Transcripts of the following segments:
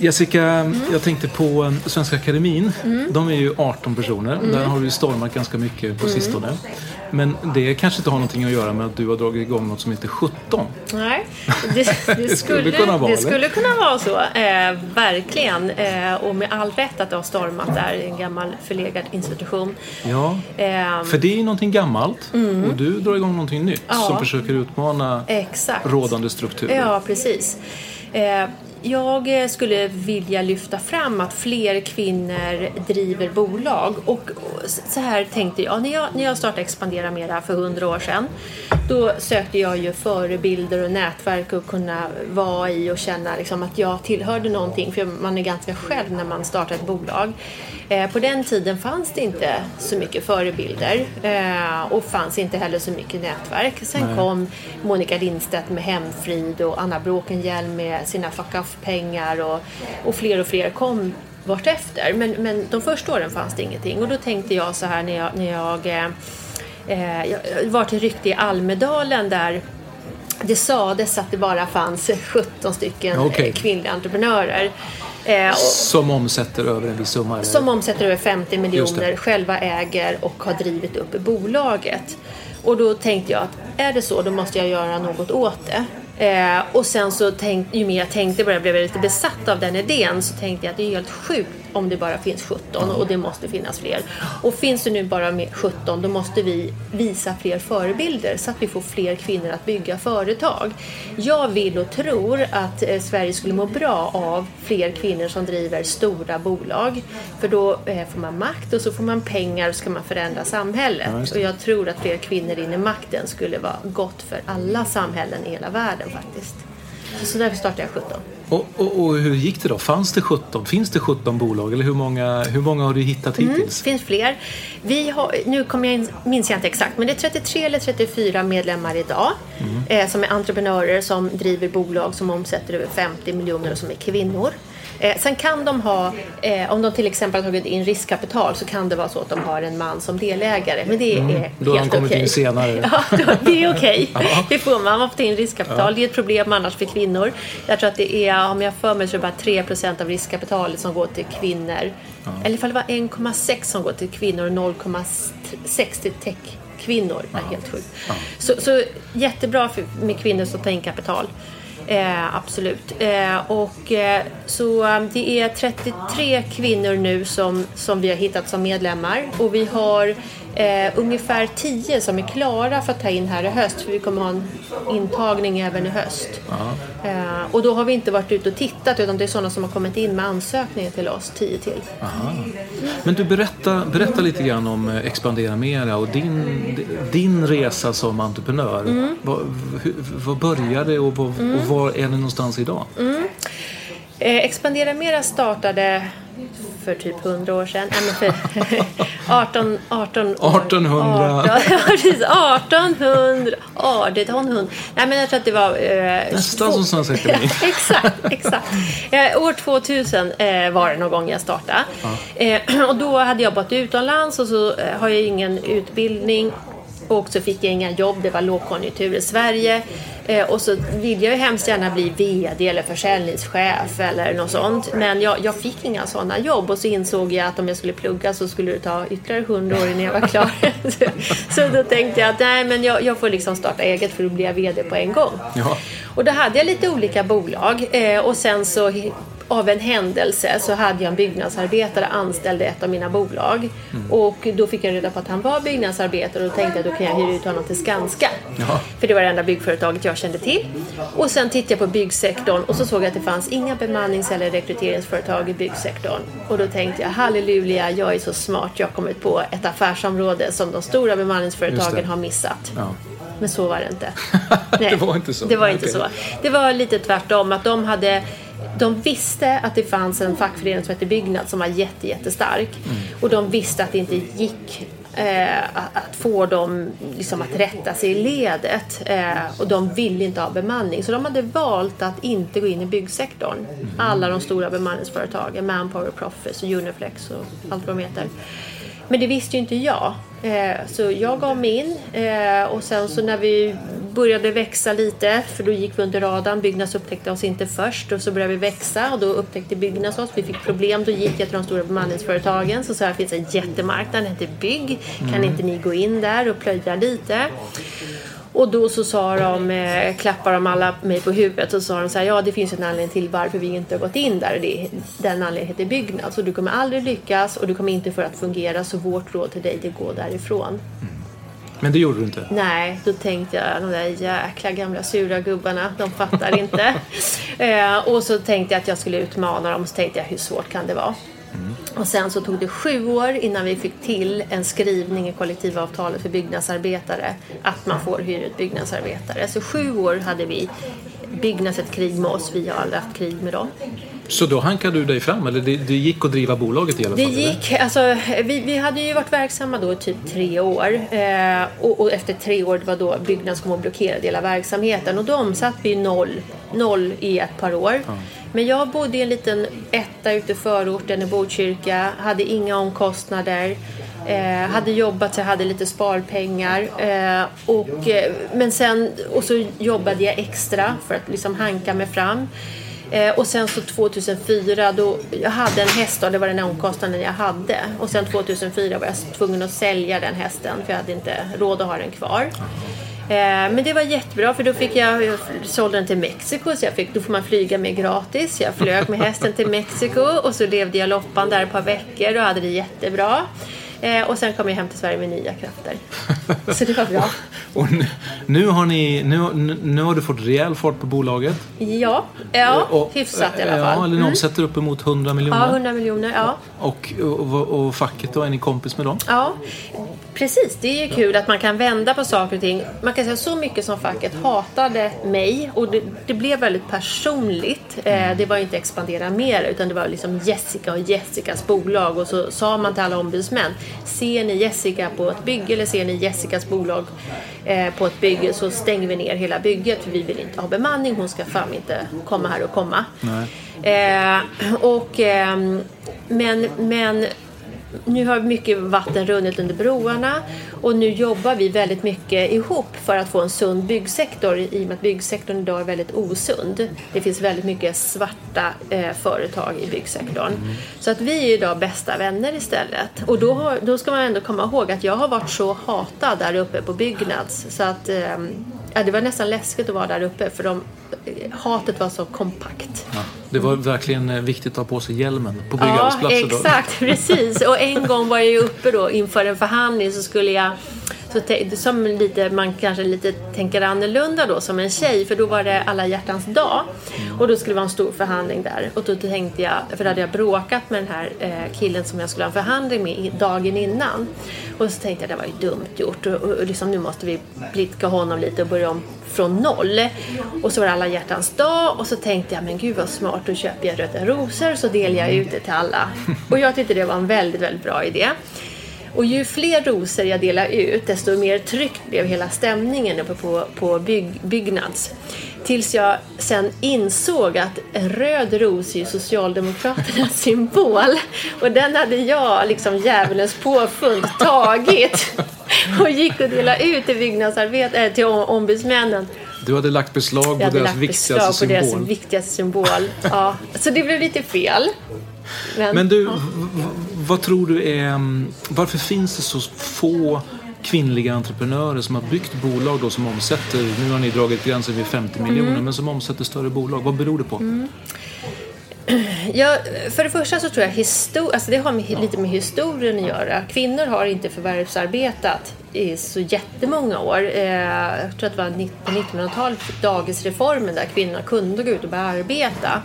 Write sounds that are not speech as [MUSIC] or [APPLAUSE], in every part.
Jessica, jag tänkte på eh, Svenska Akademin. De är ju 18 personer. Där har du stormat ganska mycket på sistone. Men det kanske inte har någonting att göra med att du har dragit igång något som heter 17. Nej, [LAUGHS] det, det, skulle, kunna vara, det skulle kunna vara så. Eh, verkligen. Eh, och med all rätt att det har stormat där i en gammal förlegad institution. Ja, Eh, för det är ju någonting gammalt och du drar igång någonting nytt Ja. som försöker utmana exakt. rådande strukturer. Ja, precis. Jag eh, skulle vilja lyfta fram att fler kvinnor driver bolag. Och så här tänkte jag. När jag, när jag startade Expandera Mera för hundra år sedan. Då sökte jag ju förebilder och nätverk att kunna vara i och känna liksom att jag tillhörde någonting. För man är ganska själv när man startar ett bolag. Eh, På den tiden fanns det inte så mycket förebilder eh, och fanns inte heller så mycket nätverk. Sen kom Monica Lindstedt med Hemfrid och Anna Bråkenhielm med sina fuck off-pengar och, och fler och fler kom vartefter. Men, men de första åren fanns det ingenting och då tänkte jag så här när jag, när jag, eh, jag var till rykte i Almedalen där det sades att det bara fanns 17 stycken eh, kvinnliga entreprenörer. Eh, och, Som omsätter över en viss summa? eller? som omsätter över 50 Just miljoner, själva äger och har drivit upp bolaget. Och då tänkte jag att är det så, då måste jag göra något åt det. Eh, och sen så tänkte, ju mer jag tänkte på det, blev jag lite besatt av den idén, så tänkte jag att det är helt sjukt om det bara finns 17 och det måste finnas fler. Och finns det nu bara med 17, då måste vi visa fler förebilder så att vi får fler kvinnor att bygga företag. Jag vill och tror att eh, Sverige skulle må bra av fler kvinnor som driver stora bolag. För då eh, får man makt och så får man pengar och så kan man förändra samhället. Och jag tror att fler kvinnor in i makten skulle vara gott för alla samhällen i hela världen faktiskt. Så därför startade jag 17. Och, och, och hur gick det då? Fanns det 17? Finns det 17 bolag? Eller hur många, hur många har du hittat Mm, hittills? det finns fler. Vi har, nu kommer jag in, minns jag inte exakt, men det är 33 eller 34 medlemmar idag Mm. eh, som är entreprenörer som driver bolag som omsätter över 50 miljoner och som är kvinnor. Eh, sen kan de ha, eh, om de till exempel har tagit in riskkapital så kan det vara så att de har en man som delägare. Men det är Mm. Då har helt de kommit okej. in senare. [LAUGHS] Ja, det är okej. [LAUGHS] Det får man. Man får ta in riskkapital. Det är ett problem annars för kvinnor. Jag tror att det är, om jag för mig så är det bara 3% av riskkapitalet som går till kvinnor. Eller ifall det var 1,6 som går till kvinnor och 0,6 till tech-kvinnor. Det är helt sjukt. Så, så jättebra för, med kvinnor som tar in kapital. Eh, absolut. Eh, och, eh, så um, det är 33 kvinnor nu som, som vi har hittat som medlemmar. Och vi har eh, ungefär 10 som är klara för att ta in här i höst. För vi kommer ha en intagning även i höst. Eh, och då har vi inte varit ute och tittat utan det är sådana som har kommit in med ansökningar till oss, 10 till. Men du, berätta, berätta lite grann om eh, Expandera Mera och din, din resa som entreprenör. Mm. Var började och, och var är ni någonstans idag? Eh, Expandera Mera startade för typ 100 år sedan. Nej, men för [LAUGHS] 18, 18 år. 1800. 18, ja, precis. 1800. 1800. Nej, men jag tror att det var... Eh, Nästan som Svenska [LAUGHS] Akademin. exakt, exakt. Eh, år 2000 eh, var det någon gång jag startade. Eh, [CLEARS THROAT] och då hade jag bott utomlands och så eh, har jag ingen utbildning. Och så fick jag inga jobb, det var lågkonjunktur i Sverige. Eh, och så ville jag ju hemskt gärna bli VD eller försäljningschef eller något sånt. Men jag, jag fick inga sådana jobb och så insåg jag att om jag skulle plugga så skulle det ta ytterligare hundra år innan jag var klar. så, [LAUGHS] så då tänkte jag att nej men jag, jag får liksom starta eget för då blir jag VD på en gång. Ja. Och då hade jag lite olika bolag eh, och sen så av en händelse så hade jag en byggnadsarbetare anställd i ett av mina bolag. Och då fick jag reda på att han var byggnadsarbetare och då tänkte jag då kan jag hyra ut honom till Skanska. Ja. För det var det enda byggföretaget jag kände till. Och sen tittade jag på byggsektorn och så såg jag att det fanns inga bemannings eller rekryteringsföretag i byggsektorn. Och då tänkte jag halleluja, jag är så smart, jag har kommit på ett affärsområde som de stora bemanningsföretagen har missat. Ja. Men så var det inte. [LAUGHS] Det var inte så. Det var inte Okej. så. Det var lite tvärtom. Att de hade de visste att det fanns en fackförening som hette Byggnad som var jätte, jättestark. Mm. Och de visste att det inte gick eh, att- få dem liksom, att rätta sig i ledet. Eh, och de ville inte ha bemanning. Så de hade valt att inte gå in i byggsektorn. Mm. Alla de stora bemanningsföretagen, Manpower, Proffice och Uniflex och allt vad de heter. Men det visste ju inte jag. Eh, så jag gav mig in eh, och sen så när vi började växa lite, för då gick vi under radarn, Byggnads upptäckte oss inte först och så började vi växa och då upptäckte Byggnads oss, vi fick problem, då gick jag till de stora bemanningsföretagen så sa jag, finns en jättemarknad, den heter Bygg, kan inte ni gå in där och plöja lite? Och då så sa de, eh, klappade de alla mig på huvudet och sa de så här, ja det finns en anledning till varför vi inte har gått in där och det, den anledningen heter byggnad. Så du kommer aldrig lyckas och du kommer inte få att fungera så vårt råd till dig är gå därifrån. Men det gjorde du inte? Nej, då tänkte jag de där jäkla gamla sura gubbarna, de fattar inte. [LAUGHS] eh, och så tänkte jag att jag skulle utmana dem och så tänkte jag hur svårt kan det vara? Och sen så tog det sju år innan vi fick till en skrivning i kollektivavtalet för byggnadsarbetare att man får hyra ut byggnadsarbetare. Så sju år hade vi Byggnads ett krig med oss, vi har aldrig haft krig med dem. Så då hankade du dig fram? Eller det, det gick att driva bolaget i alla Det fall? eller? gick, alltså, vi, vi hade ju varit verksamma då i typ tre år eh, och, och efter tre år det var då Byggnads kom och blockerade hela verksamheten och då omsatte vi noll, noll i ett par år. Men jag bodde i en liten etta ute i förorten i Botkyrka, hade inga omkostnader. Eh, hade jobbat så jag hade lite sparpengar. Eh, och, eh, men sen, och så jobbade jag extra för att liksom hanka mig fram. Eh, och sen så 2004 då, jag hade en häst och det var den omkostnaden jag hade. Och sen 2004 var jag tvungen att sälja den hästen för jag hade inte råd att ha den kvar. Eh, men det var jättebra för då fick jag, jag sålde den till Mexiko så jag fick, då får man flyga med gratis. Jag flög med hästen till Mexiko och så levde jag loppan där ett par veckor och hade det jättebra. Eh, och sen kom jag hem till Sverige med nya krafter. [LAUGHS] Så det var bra. Och nu, nu, har ni, nu, nu- har du fått rejäl fart på bolaget. Ja, ja Och- hyfsat i alla Ja, fall. eller Mm. någon sätter upp emot 100 miljoner. Ja, 100 miljoner. Ja. Och, och, och facket då, är ni kompis med dem? Ja, precis. Det är ju kul att man kan vända på saker och ting. Man kan säga så mycket som facket hatade mig och det, det blev väldigt personligt. Eh, det var inte expandera mer utan det var liksom Jessica och Jessicas bolag och så sa man till alla ombudsmän Ser ni Jessica på ett bygge eller ser ni Jessicas bolag eh, på ett bygge så stänger vi ner hela bygget för vi vill inte ha bemanning. Hon ska fan inte komma här och komma. Eh, och, ehm, men, men nu har mycket vatten runnit under broarna och nu jobbar vi väldigt mycket ihop för att få en sund byggsektor i och med att byggsektorn idag är väldigt osund. Det finns väldigt mycket svarta eh, företag i byggsektorn. Så att vi är idag bästa vänner istället. Och då, har, då ska man ändå komma ihåg att jag har varit så hatad där uppe på Byggnads så att eh, det var nästan läskigt att vara där uppe för de, hatet var så kompakt. Ja. Det var verkligen eh, viktigt att ha på sig hjälmen på byggarbetsplatser. Ja, då. exakt, precis. Och en gång var jag uppe då inför en förhandling så skulle jag Så som lite, man kanske lite tänker annorlunda då som en tjej för då var det alla hjärtans dag och då skulle det vara en stor förhandling där och då tänkte jag, för då hade jag bråkat med den här eh, killen som jag skulle ha en förhandling med dagen innan och så tänkte jag det var ju dumt gjort och, och, och liksom, nu måste vi blidka honom lite och börja om från noll. Och så var det alla hjärtans dag och så tänkte jag men gud vad smart, då köper jag röda rosor så delar jag ut det till alla. [LAUGHS] Och jag tyckte det var en väldigt, väldigt bra idé. Och ju fler rosor jag delade ut desto mer tryckt blev hela stämningen uppe på, på bygg, Byggnads. Tills jag sen insåg att en röd ros är ju Socialdemokraternas [LAUGHS] symbol. Och den hade jag, liksom djävulens påfund, tagit. [LAUGHS] Och gick och delade ut till byggnadsarbet, äh, till om- ombudsmännen. Du hade lagt beslag på hade deras lagt viktigaste beslag på deras symbol. viktigaste symbol. Ja, så det blev lite fel. Men du, v- v- vad tror du är... mm, Varför finns det så få kvinnliga entreprenörer som har byggt bolag då som omsätter, nu har ni dragit gränsen vid 50 miljoner, Mm. men som omsätter större bolag. Vad beror det på? [CLEARS THROAT] Ja, för det första så tror jag histor- alltså det har med, lite med historien att göra. Kvinnor har inte förvärvsarbetat i så jättemånga år. Eh, jag tror att det var på 1900-talet dagisreformen där kvinnorna kunde gå ut och börja arbeta.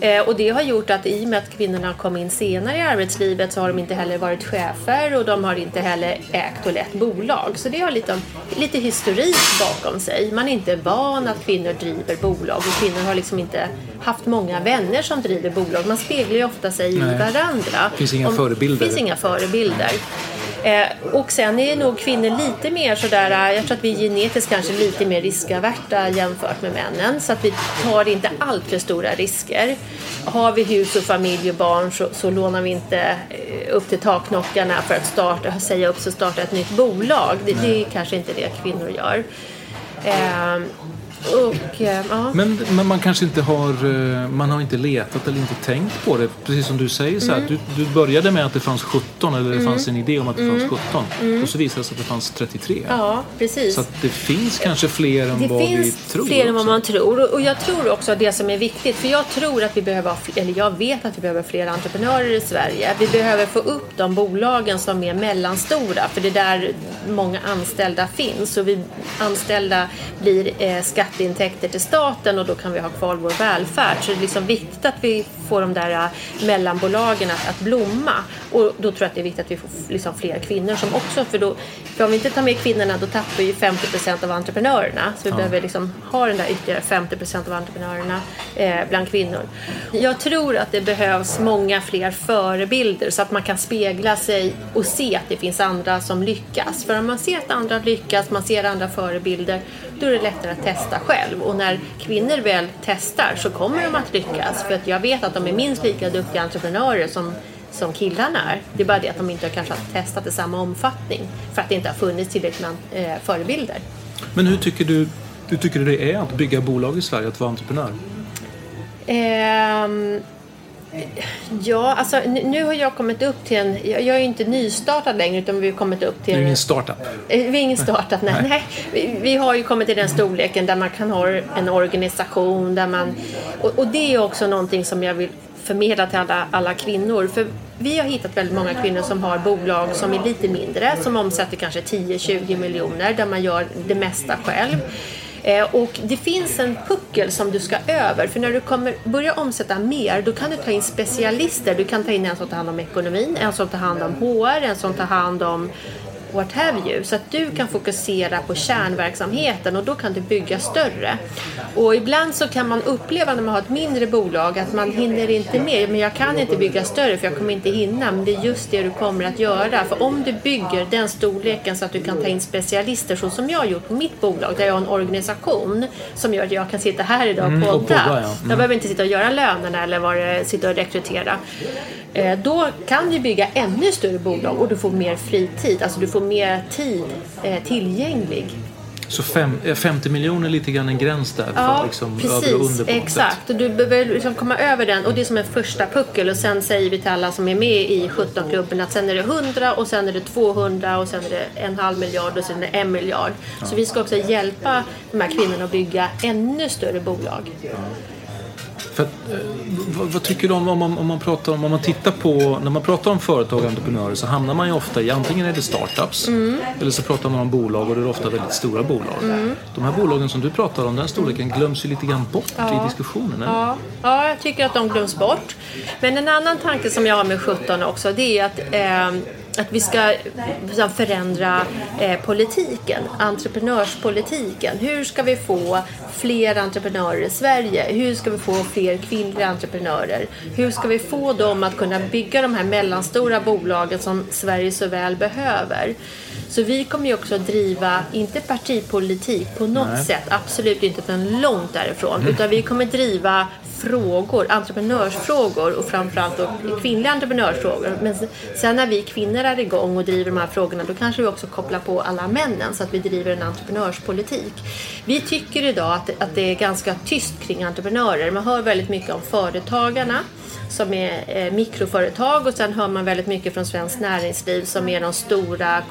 Eh, och det har gjort att i och med att kvinnorna kom in senare i arbetslivet så har de inte heller varit chefer och de har inte heller ägt och lett bolag. Så det har lite, lite historik bakom sig. Man är inte van att kvinnor driver bolag och kvinnor har liksom inte haft många vänner som driver bolag. Man speglar ju ofta sig i varandra. Finns inga Om- förebilder. finns inga förebilder. Eh, och sen är nog kvinnor lite mer sådär, eh, jag tror att vi är genetiskt kanske lite mer riskaverta jämfört med männen. Så att vi tar inte allt för stora risker. Har vi hus och familj och barn så, så lånar vi inte eh, upp till takknockarna för att starta, säga upp sig och starta ett nytt bolag. Det, det är kanske inte det kvinnor gör. Eh, och, eh, ja. Men, men man kanske inte har, eh, man har inte letat eller inte tänkt på det. Precis som du säger, så här, Mm. du, du började med att det fanns 17 eller det fanns en idé om att det fanns 17. Och så visade det sig att det fanns 33. Mm. ja, precis. Så att det finns kanske fler än Det vad vi finns tror. fler än vad man tror. Och- jag tror också att det som är viktigt, för jag tror att vi behöver, eller jag vet att vi behöver fler entreprenörer i Sverige. Vi behöver få upp de bolagen som är mellanstora, för det är där många anställda finns. Och vi anställda blir eh, skatteintäkter till staten och då kan vi ha kvar vår välfärd. Så det är liksom viktigt att vi får de där eh, mellanbolagen att, att blomma. Och då tror jag att det är viktigt att vi får liksom fler kvinnor som också, för, då, för om vi inte tar med kvinnorna då tappar vi ju 50 procent av entreprenörerna. Så vi behöver liksom ha den där ytterligare 50 procent av entreprenörerna eh, bland kvinnor. Jag tror att det behövs många fler förebilder så att man kan spegla sig och se att det finns andra som lyckas. För om man ser att andra lyckas, man ser andra förebilder, då är det lättare att testa själv. Och när kvinnor väl testar så kommer de att lyckas. För att jag vet att de är minst lika duktiga entreprenörer som som killarna är. Det är bara det att de inte har kanske testat i samma omfattning för att det inte har funnits tillräckligt med eh, förebilder. Men hur tycker du hur tycker du det är att bygga bolag i Sverige, att vara entreprenör? Ehm, ja, alltså nu, har jag kommit upp till en... Jag, är ju inte nystartad längre utan vi har kommit upp till... Det är ingen startup. Eh, Vi är ingen startat, nej. nej. Vi, vi har ju kommit till den storleken där man kan ha en organisation där man... Och, och det är också någonting som jag vill förmedla till alla, alla kvinnor. För vi har hittat väldigt många kvinnor som har bolag som är lite mindre, som omsätter kanske 10-20 miljoner, där man gör det mesta själv. Eh, Och det finns en puckel som du ska över. För när du kommer börja omsätta mer, då kan du ta in specialister. Du kan ta in en som tar hand om ekonomin, en som tar hand om HR, en som tar hand om what have you. Så att du kan fokusera på kärnverksamheten och då kan du bygga större. Och ibland så kan man uppleva när man har ett mindre bolag att man hinner inte med. Men jag kan inte bygga större för jag kommer inte hinna. Men det är just det du kommer att göra. För om du bygger den storleken så att du kan ta in specialister så som jag har gjort på mitt bolag där jag har en organisation som gör att jag kan sitta här idag och Mm, podda. och podda, ja. Mm. Jag behöver inte sitta och göra lönerna eller sitta och rekrytera. Eh, Då kan du bygga ännu större bolag och du får mer fritid, alltså du får mer tid eh, tillgänglig. Så fem, eh, 50 miljoner är lite grann en gräns där Ja, för liksom över och precis. under Exakt. Och du behöver liksom komma över den och det är som en första puckel och sen säger vi till alla som är med i 17-klubben att sen är det 100 och sen är det 200 och sen är det en halv miljard och sen är det en miljard. Så vi ska också hjälpa de här kvinnorna att bygga ännu större bolag. För eh, vad, vad, tycker du om, om, man, om man pratar om, om man tittar på, när man pratar om företag och entreprenörer så hamnar man ju ofta i, antingen är det startups mm. eller så pratar man om bolag och det är ofta väldigt stora bolag. Mm. De här bolagen som du pratar om, den storleken glöms ju lite grann bort ja. i diskussionen. Ja. ja, jag tycker att de glöms bort. Men en annan tanke som jag har med 17 också, det är att eh, att vi ska förändra eh, politiken, entreprenörspolitiken. Hur ska vi få fler entreprenörer i Sverige? Hur ska vi få fler kvinnliga entreprenörer? Hur ska vi få dem att kunna bygga de här mellanstora bolagen som Sverige så väl behöver? Så vi kommer ju också driva, inte partipolitik på något Nej. sätt, absolut inte, utan långt därifrån. Mm. Utan vi kommer driva frågor, entreprenörsfrågor och framförallt då kvinnliga entreprenörsfrågor. Men sen när vi kvinnor är igång och driver de här frågorna då kanske vi också kopplar på alla männen så att vi driver en entreprenörspolitik. Vi tycker idag att, att det är ganska tyst kring entreprenörer. Man hör väldigt mycket om företagarna som är eh, mikroföretag och sen hör man väldigt mycket från Svenskt Näringsliv som är de stora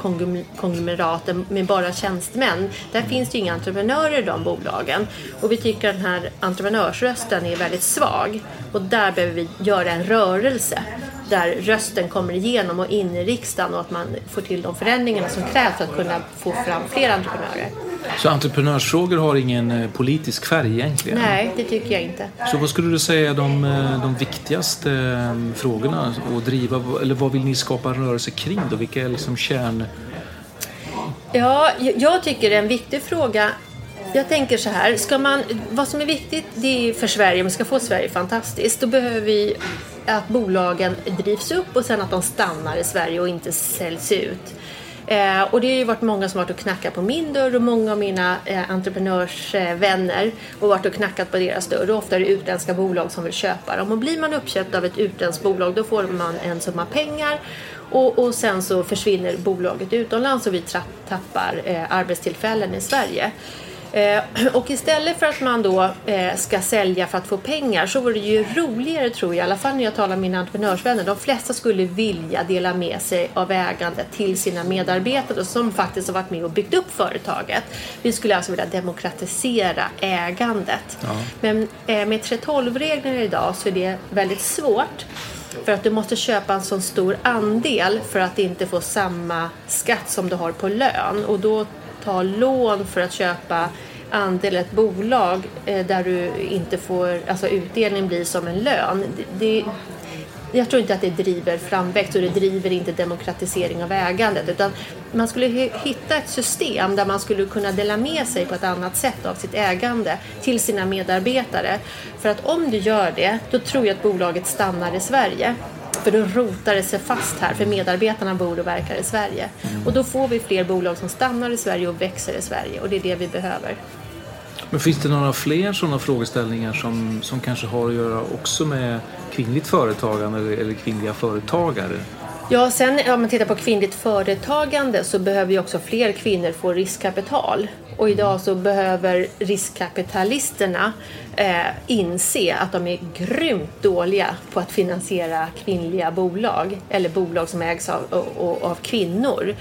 konglomeraten med bara tjänstemän. Där finns det ju inga entreprenörer i de bolagen och vi tycker att den här entreprenörsrösten är väldigt svag och där behöver vi göra en rörelse där rösten kommer igenom och in i riksdagen och att man får till de förändringarna som krävs för att kunna få fram fler entreprenörer. Så entreprenörsfrågor har ingen eh, politisk färg egentligen? Nej, det tycker jag inte. Så vad skulle du säga är de, eh, de viktigaste eh, frågorna att driva? Eller vad vill ni skapa en rörelse kring då? Vilka är liksom kärn... Ja, jag tycker en viktig fråga jag tänker så här, ska man, vad som är viktigt det är för Sverige, om vi ska få Sverige fantastiskt, då behöver vi att bolagen drivs upp och sen att de stannar i Sverige och inte säljs ut. Eh, och det har ju varit många som varit och knackat på min dörr och många av mina eh, entreprenörsvänner och varit och knackat på deras dörr. Och ofta är det utländska bolag som vill köpa dem. Och blir man uppköpt av ett utländskt bolag då får man en summa pengar och, och sen så försvinner bolaget utomlands och vi tappar eh, arbetstillfällen i Sverige. Eh, och istället för att man då eh, ska sälja för att få pengar så vore det ju roligare tror jag, i alla fall när jag talar med mina entreprenörsvänner, de flesta skulle vilja dela med sig av ägandet till sina medarbetare som faktiskt har varit med och byggt upp företaget. Vi skulle alltså vilja demokratisera ägandet. Ja. Men eh, med 3.12-reglerna idag så är det väldigt svårt för att du måste köpa en så stor andel för att inte få samma skatt som du har på lön och då ta lån för att köpa andel i ett bolag eh, där du inte får, alltså utdelning blir som en lön. Det, jag tror inte att det driver framväxt och det driver inte demokratisering av ägandet utan man skulle hitta ett system där man skulle kunna dela med sig på ett annat sätt av sitt ägande till sina medarbetare. För att om du gör det, då tror jag att bolaget stannar i Sverige. För då rotar det sig fast här, för medarbetarna bor och verkar i Sverige. Och då får vi fler bolag som stannar i Sverige och växer i Sverige och det är det vi behöver. Men finns det några fler sådana frågeställningar som, som kanske har att göra också med kvinnligt företagande eller, eller kvinnliga företagare? Ja, sen om man tittar på kvinnligt företagande så behöver ju också fler kvinnor få riskkapital. Och idag så behöver riskkapitalisterna eh, inse att de är grymt dåliga på att finansiera kvinnliga bolag eller bolag som ägs av, av, av kvinnor.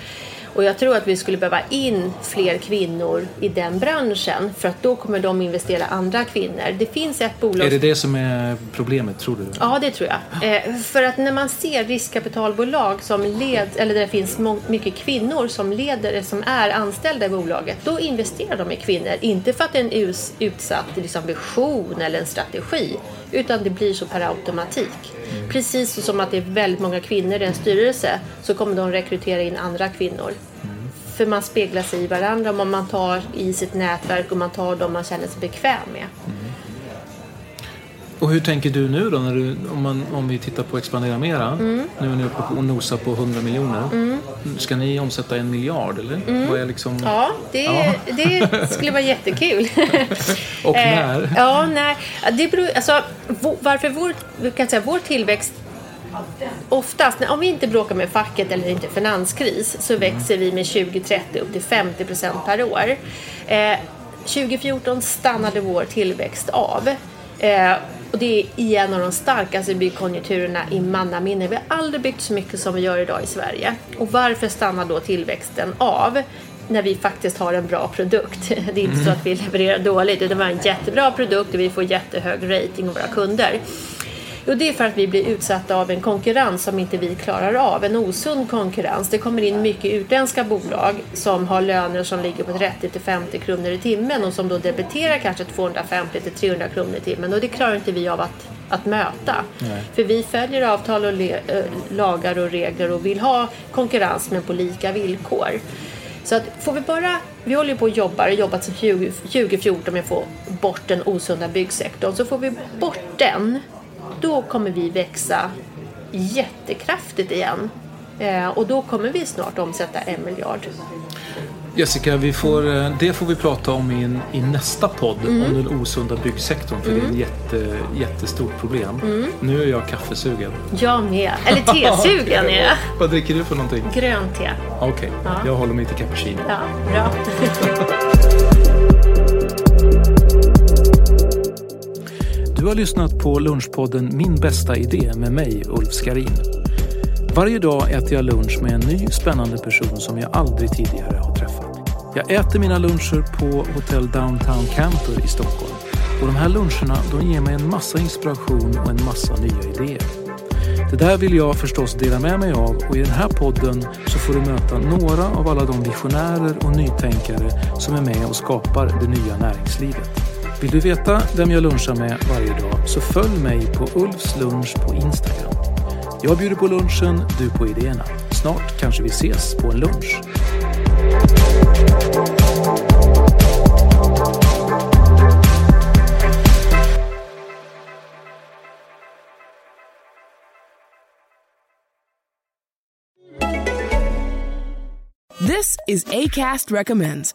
Och jag tror att vi skulle behöva in fler kvinnor i den branschen för att då kommer de investera andra kvinnor. Det finns ett bolag... Är det det som är problemet, tror du? Ja, det tror jag. Eh, för att när man ser riskkapitalbolag som led, eller där det finns mycket kvinnor som leder, som är anställda i bolaget, då investerar de i kvinnor. Inte för att det är en utsatt liksom, vision eller en strategi, utan det blir så per automatik. Precis som att det är väldigt många kvinnor i en styrelse så kommer de rekrytera in andra kvinnor. För man speglar sig i varandra och man tar i sitt nätverk och man tar dem man känner sig bekväm med. Och hur tänker du nu då när du, om, man, om vi tittar på Expandera Mera? Mm. Nu är ni uppe och nosar på 100 miljoner. Mm. Ska ni omsätta en miljard eller? Mm. Vad är liksom... Ja, det, ja. det skulle vara jättekul. [LAUGHS] och när? Eh, ja, nej. Det beror, alltså, varför vår, kan säga, vår tillväxt Oftast, om vi inte bråkar med facket eller inte finanskris så mm. växer vi med 20-30 upp till 50 procent per år. Eh, 2014 stannade vår tillväxt av. Eh, och det är i en av de starkaste byggkonjunkturerna i mannaminne. Vi har aldrig byggt så mycket som vi gör idag i Sverige. Och varför stannar då tillväxten av? när vi faktiskt har en bra produkt. [LAUGHS] Det är inte så att vi levererar dåligt, utan vi har en jättebra produkt och vi får jättehög rating av våra kunder. Jo, det är för att vi blir utsatta av en konkurrens som inte vi klarar av. En osund konkurrens. Det kommer in mycket utländska bolag som har löner som ligger på 30 till 50 kronor i timmen och som då debiterar kanske 250 till 300 kronor i timmen och det klarar inte vi av att, att möta. Nej. För vi följer avtal och le, äh, lagar och regler och vill ha konkurrens men på lika villkor. Så att får vi bara, vi håller på och jobbar, jobbat sedan 20, 2014 med att få bort den osunda byggsektorn. Så får vi bort den då kommer vi växa jättekraftigt igen. Eh, och då kommer vi snart omsätta en miljard. Jessica, vi får, eh, det får vi prata om i, i nästa podd mm. om den osunda byggsektorn. För mm. det är ett jätte, jättestort problem. Mm. Nu är jag kaffesugen. Jag med. Eller [LAUGHS] tesugen är jag. Vad dricker du för någonting? Grönt te. Okej, okay. ja. jag håller mig till cappuccino. Ja, bra. [LAUGHS] Du har lyssnat på lunchpodden Min bästa idé med mig, Ulf Skarin. Varje dag äter jag lunch med en ny spännande person som jag aldrig tidigare har träffat. Jag äter mina luncher på Hotell Downtown Camper i Stockholm. Och de här luncherna de ger mig en massa inspiration och en massa nya idéer. Det där vill jag förstås dela med mig av och i den här podden så får du möta några av alla de visionärer och nytänkare som är med och skapar det nya näringslivet. Vill du veta vem jag lunchar med varje dag så följ mig på Ulfs lunch på Instagram. Jag bjuder på lunchen, du på idéerna. Snart kanske vi ses på en lunch. This is Acast recommends.